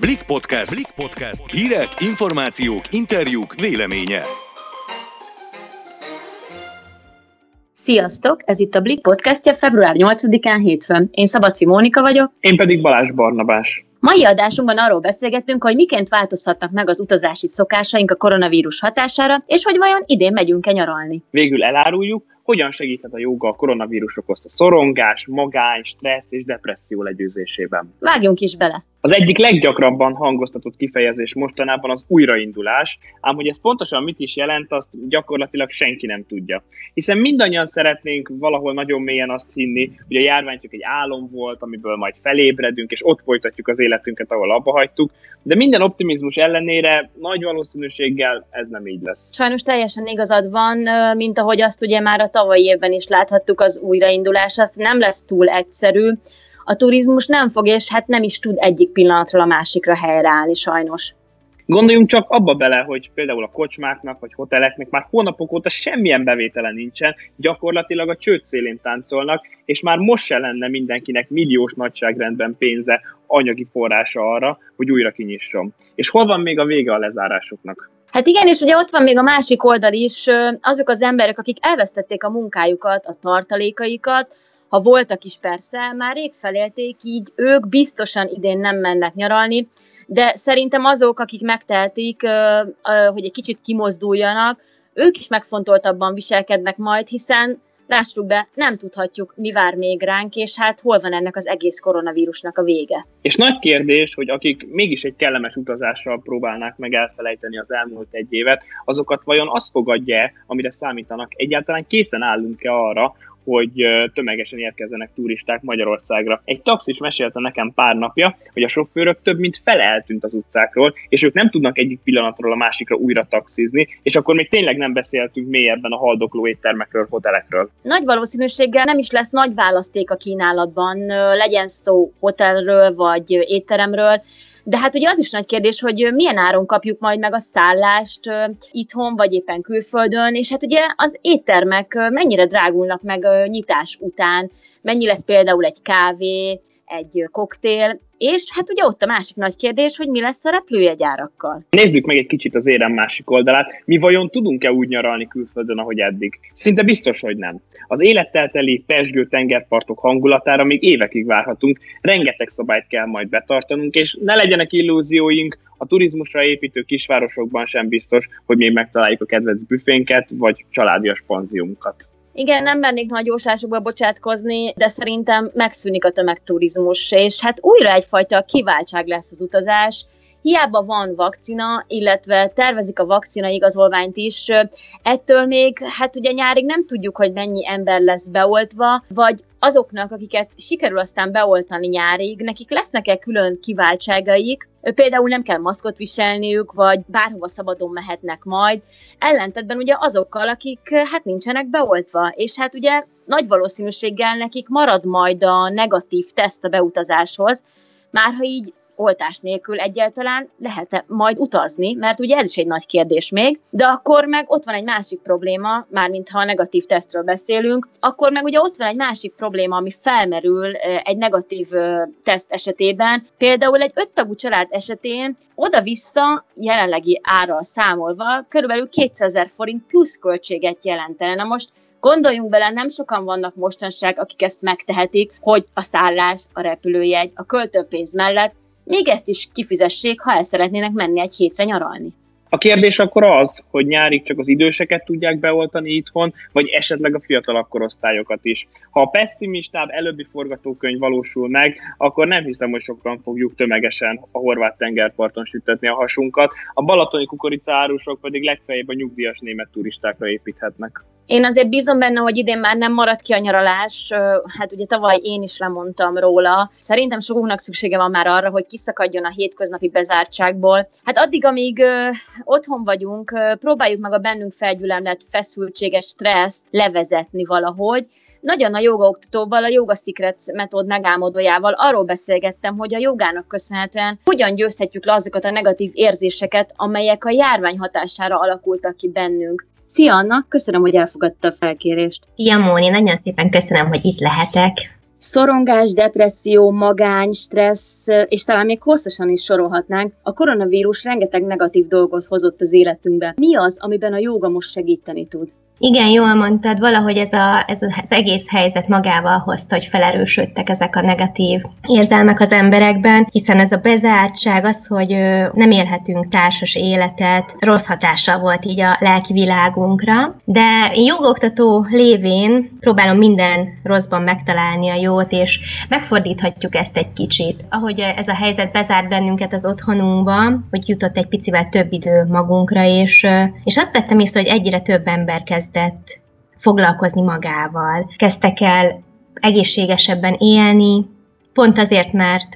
Blik Podcast. Blik Podcast. Hírek, információk, interjúk, véleménye. Sziasztok! Ez itt a Blik podcastja február 8-án hétfőn. Én Szabadfi Mónika vagyok. Én pedig Balázs Barnabás. Mai adásunkban arról beszélgettünk, hogy miként változhatnak meg az utazási szokásaink a koronavírus hatására, és hogy vajon idén megyünk-e nyaralni. Végül eláruljuk, hogyan segíthet a joga a koronavírus okozta szorongás, magány, stressz és depresszió legyőzésében. Vágjunk is bele! Az egyik leggyakrabban hangoztatott kifejezés mostanában az újraindulás, ám hogy ez pontosan mit is jelent, azt gyakorlatilag senki nem tudja. Hiszen mindannyian szeretnénk valahol nagyon mélyen azt hinni, hogy a járvány csak egy álom volt, amiből majd felébredünk, és ott folytatjuk az életünket, ahol abba hagytuk, de minden optimizmus ellenére nagy valószínűséggel ez nem így lesz. Sajnos teljesen igazad van, mint ahogy azt ugye már a tavalyi évben is láthattuk, az újraindulás, az nem lesz túl egyszerű a turizmus nem fog, és hát nem is tud egyik pillanatról a másikra helyreállni sajnos. Gondoljunk csak abba bele, hogy például a kocsmáknak vagy hoteleknek már hónapok óta semmilyen bevétele nincsen, gyakorlatilag a csőd szélén táncolnak, és már most se lenne mindenkinek milliós nagyságrendben pénze, anyagi forrása arra, hogy újra kinyisson. És hol van még a vége a lezárásoknak? Hát igen, és ugye ott van még a másik oldal is, azok az emberek, akik elvesztették a munkájukat, a tartalékaikat, ha voltak is persze, már rég felélték, így ők biztosan idén nem mennek nyaralni, de szerintem azok, akik megteltik, hogy egy kicsit kimozduljanak, ők is megfontoltabban viselkednek majd, hiszen lássuk be, nem tudhatjuk, mi vár még ránk, és hát hol van ennek az egész koronavírusnak a vége. És nagy kérdés, hogy akik mégis egy kellemes utazással próbálnák meg elfelejteni az elmúlt egy évet, azokat vajon azt fogadja amire számítanak? Egyáltalán készen állunk-e arra, hogy tömegesen érkezzenek turisták Magyarországra. Egy taxis mesélte nekem pár napja, hogy a sofőrök több mint fele eltűnt az utcákról, és ők nem tudnak egyik pillanatról a másikra újra taxizni, és akkor még tényleg nem beszéltünk mélyebben a haldokló éttermekről, hotelekről. Nagy valószínűséggel nem is lesz nagy választék a kínálatban, legyen szó hotelről vagy étteremről, de hát ugye az is nagy kérdés, hogy milyen áron kapjuk majd meg a szállást itthon, vagy éppen külföldön, és hát ugye az éttermek mennyire drágulnak meg nyitás után, mennyi lesz például egy kávé, egy koktél, és hát ugye ott a másik nagy kérdés, hogy mi lesz a repülőjegyárakkal. Nézzük meg egy kicsit az érem másik oldalát. Mi vajon tudunk-e úgy nyaralni külföldön, ahogy eddig? Szinte biztos, hogy nem. Az élettelteli pesgő tengerpartok hangulatára még évekig várhatunk, rengeteg szabályt kell majd betartanunk, és ne legyenek illúzióink, a turizmusra építő kisvárosokban sem biztos, hogy még megtaláljuk a kedvenc büfénket, vagy családias panziumunkat. Igen, nem mernék nagy jóslásokba bocsátkozni, de szerintem megszűnik a tömegturizmus, és hát újra egyfajta kiváltság lesz az utazás, hiába van vakcina, illetve tervezik a vakcina igazolványt is, ettől még, hát ugye nyárig nem tudjuk, hogy mennyi ember lesz beoltva, vagy azoknak, akiket sikerül aztán beoltani nyárig, nekik lesznek-e külön kiváltságaik, például nem kell maszkot viselniük, vagy bárhova szabadon mehetnek majd, ellentetben ugye azokkal, akik hát nincsenek beoltva, és hát ugye nagy valószínűséggel nekik marad majd a negatív teszt a beutazáshoz, már ha így oltás nélkül egyáltalán lehet-e majd utazni, mert ugye ez is egy nagy kérdés még, de akkor meg ott van egy másik probléma, mármint ha a negatív tesztről beszélünk, akkor meg ugye ott van egy másik probléma, ami felmerül egy negatív teszt esetében, például egy öttagú család esetén oda-vissza jelenlegi árral számolva körülbelül 200 ezer forint plusz költséget jelentene. Na most Gondoljunk bele, nem sokan vannak mostanság, akik ezt megtehetik, hogy a szállás, a repülőjegy, a költőpénz mellett még ezt is kifizessék, ha el szeretnének menni egy hétre nyaralni. A kérdés akkor az, hogy nyárig csak az időseket tudják beoltani itthon, vagy esetleg a fiatalabb korosztályokat is. Ha a pessimistább előbbi forgatókönyv valósul meg, akkor nem hiszem, hogy sokan fogjuk tömegesen a horvát tengerparton sütetni a hasunkat, a balatoni kukoricárusok pedig legfeljebb a nyugdíjas német turistákra építhetnek. Én azért bízom benne, hogy idén már nem marad ki a nyaralás, hát ugye tavaly én is lemondtam róla. Szerintem sokunknak szüksége van már arra, hogy kiszakadjon a hétköznapi bezártságból. Hát addig, amíg otthon vagyunk, próbáljuk meg a bennünk felgyülemlett feszültséges stresszt levezetni valahogy. Nagyon a jogaoktatóval, a Yoga Secrets metód megálmodójával arról beszélgettem, hogy a jogának köszönhetően hogyan győzhetjük le azokat a negatív érzéseket, amelyek a járvány hatására alakultak ki bennünk. Szia Anna, köszönöm, hogy elfogadta a felkérést. Szia Móni, nagyon szépen köszönöm, hogy itt lehetek. Szorongás, depresszió, magány, stressz, és talán még hosszasan is sorolhatnánk. A koronavírus rengeteg negatív dolgot hozott az életünkbe. Mi az, amiben a joga most segíteni tud? Igen, jól mondtad, valahogy ez, a, ez az egész helyzet magával hozta, hogy felerősödtek ezek a negatív érzelmek az emberekben, hiszen ez a bezártság, az, hogy nem élhetünk társas életet, rossz hatással volt így a lelki világunkra, de jogoktató lévén próbálom minden rosszban megtalálni a jót, és megfordíthatjuk ezt egy kicsit. Ahogy ez a helyzet bezárt bennünket az otthonunkba, hogy jutott egy picivel több idő magunkra, és, és azt vettem észre, hogy egyre több ember kezd elkezdett foglalkozni magával, kezdtek el egészségesebben élni, pont azért, mert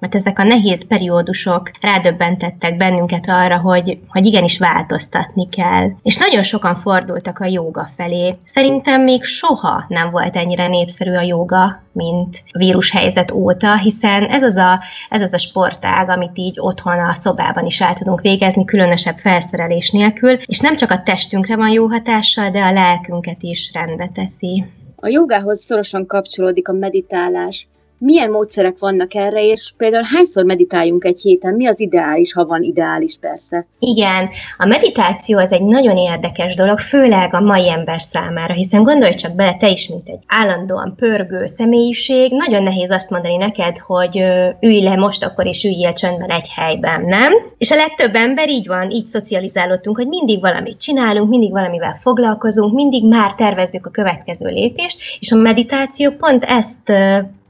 mert ezek a nehéz periódusok rádöbbentettek bennünket arra, hogy, hogy igenis változtatni kell. És nagyon sokan fordultak a jóga felé. Szerintem még soha nem volt ennyire népszerű a jóga, mint vírushelyzet óta, hiszen ez az, a, ez az a sportág, amit így otthon a szobában is el tudunk végezni, különösebb felszerelés nélkül, és nem csak a testünkre van jó hatással, de a lelkünket is rendbe teszi. A jogához szorosan kapcsolódik a meditálás milyen módszerek vannak erre, és például hányszor meditáljunk egy héten, mi az ideális, ha van ideális persze? Igen, a meditáció az egy nagyon érdekes dolog, főleg a mai ember számára, hiszen gondolj csak bele, te is, mint egy állandóan pörgő személyiség, nagyon nehéz azt mondani neked, hogy ülj le most akkor is üljél csöndben egy helyben, nem? És a legtöbb ember így van, így szocializálódtunk, hogy mindig valamit csinálunk, mindig valamivel foglalkozunk, mindig már tervezzük a következő lépést, és a meditáció pont ezt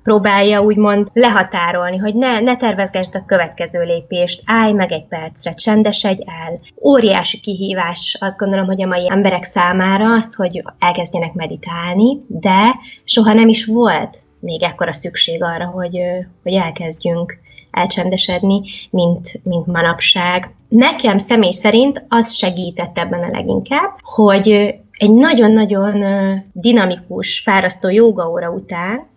próbálja úgymond lehatárolni, hogy ne, ne tervezgesd a következő lépést, állj meg egy percre, csendesedj el. Óriási kihívás azt gondolom, hogy a mai emberek számára az, hogy elkezdjenek meditálni, de soha nem is volt még ekkora szükség arra, hogy, hogy elkezdjünk elcsendesedni, mint, mint manapság. Nekem személy szerint az segített ebben a leginkább, hogy egy nagyon-nagyon dinamikus, fárasztó jogaóra után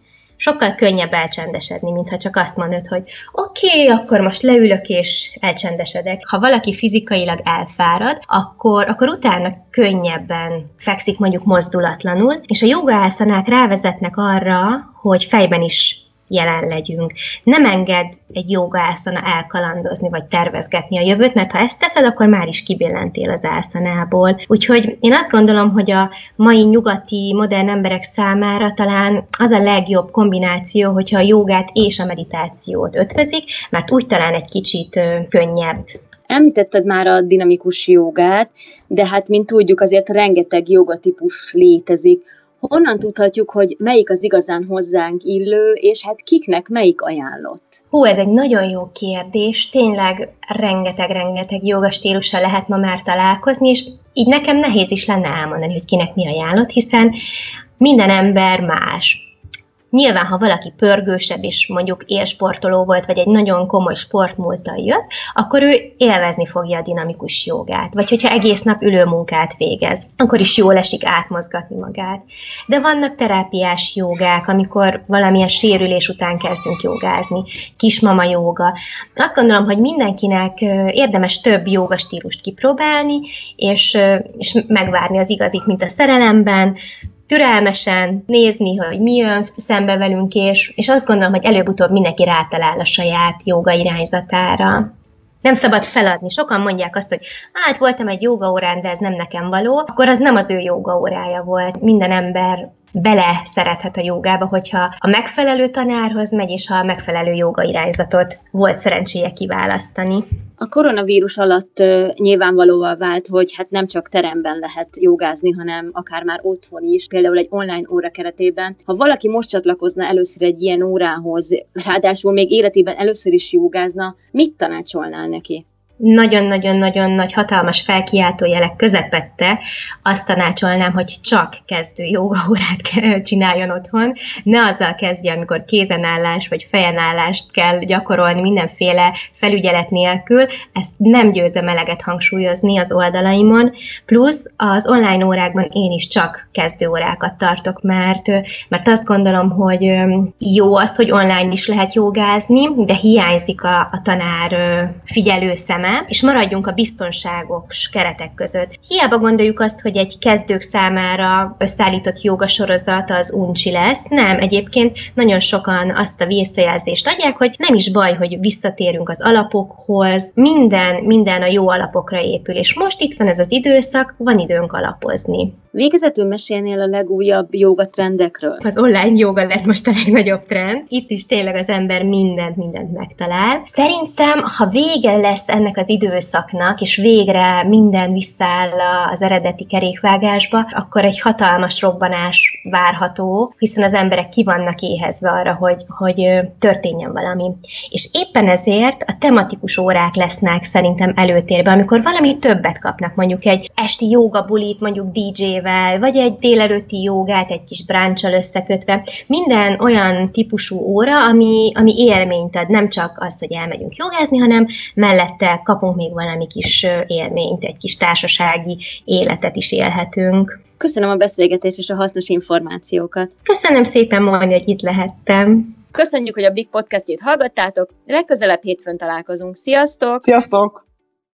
sokkal könnyebb elcsendesedni, mintha csak azt mondod, hogy oké, okay, akkor most leülök és elcsendesedek. Ha valaki fizikailag elfárad, akkor, akkor utána könnyebben fekszik mondjuk mozdulatlanul, és a joga rávezetnek arra, hogy fejben is jelen legyünk. Nem enged egy jogászana elkalandozni, vagy tervezgetni a jövőt, mert ha ezt teszed, akkor már is kibillentél az ászanából. Úgyhogy én azt gondolom, hogy a mai nyugati, modern emberek számára talán az a legjobb kombináció, hogyha a jogát és a meditációt ötvözik, mert úgy talán egy kicsit könnyebb Említetted már a dinamikus jogát, de hát, mint tudjuk, azért rengeteg jogatípus létezik. Honnan tudhatjuk, hogy melyik az igazán hozzánk illő, és hát kiknek melyik ajánlott? Hú, ez egy nagyon jó kérdés. Tényleg rengeteg-rengeteg jogastílussal lehet ma már találkozni, és így nekem nehéz is lenne elmondani, hogy kinek mi ajánlott, hiszen minden ember más. Nyilván, ha valaki pörgősebb és mondjuk élsportoló volt, vagy egy nagyon komoly sportmúltal jött, akkor ő élvezni fogja a dinamikus jogát. Vagy hogyha egész nap ülőmunkát végez, akkor is jól esik átmozgatni magát. De vannak terápiás jogák, amikor valamilyen sérülés után kezdünk jogázni, kismama joga. Azt gondolom, hogy mindenkinek érdemes több jogastílust kipróbálni, és, és megvárni az igazit, mint a szerelemben, türelmesen nézni, hogy mi jön szembe velünk, és, és azt gondolom, hogy előbb-utóbb mindenki rátalál a saját joga irányzatára. Nem szabad feladni. Sokan mondják azt, hogy hát voltam egy jogaórán, de ez nem nekem való, akkor az nem az ő jogaórája volt. Minden ember bele szerethet a jogába, hogyha a megfelelő tanárhoz megy, és ha a megfelelő joga irányzatot volt szerencséje kiválasztani. A koronavírus alatt nyilvánvalóvá vált, hogy hát nem csak teremben lehet jogázni, hanem akár már otthon is, például egy online óra keretében. Ha valaki most csatlakozna először egy ilyen órához, ráadásul még életében először is jogázna, mit tanácsolnál neki? Nagyon-nagyon-nagyon nagy hatalmas felkiáltójelek közepette azt tanácsolnám, hogy csak kezdő jogaórát csináljon otthon, ne azzal kezdje, amikor kézenállás vagy fejenállást kell gyakorolni mindenféle felügyelet nélkül, ezt nem győzöm eleget hangsúlyozni az oldalaimon, plusz az online órákban én is csak kezdő órákat tartok, mert, mert azt gondolom, hogy jó az, hogy online is lehet jogázni, de hiányzik a, a tanár figyelő szem eleme, és maradjunk a biztonságos keretek között. Hiába gondoljuk azt, hogy egy kezdők számára összeállított joga sorozat az uncsi lesz. Nem, egyébként nagyon sokan azt a visszajelzést adják, hogy nem is baj, hogy visszatérünk az alapokhoz, minden, minden a jó alapokra épül, és most itt van ez az időszak, van időnk alapozni. Végezetül mesélnél a legújabb joga trendekről? Az online joga lett most a legnagyobb trend. Itt is tényleg az ember mindent, mindent megtalál. Szerintem, ha vége lesz ennek az időszaknak, és végre minden visszaáll az eredeti kerékvágásba, akkor egy hatalmas robbanás várható, hiszen az emberek ki vannak éhezve arra, hogy, hogy történjen valami. És éppen ezért a tematikus órák lesznek szerintem előtérben, amikor valami többet kapnak, mondjuk egy esti joga bulit, mondjuk DJ-vel, vagy egy délelőtti jogát egy kis bráncsal összekötve. Minden olyan típusú óra, ami, ami élményt ad, nem csak az, hogy elmegyünk jogázni, hanem mellette kapunk még valami kis élményt, egy kis társasági életet is élhetünk. Köszönöm a beszélgetést és a hasznos információkat. Köszönöm szépen, Móni, hogy itt lehettem. Köszönjük, hogy a Big Podcastjét hallgattátok. Legközelebb hétfőn találkozunk. Sziasztok! Sziasztok!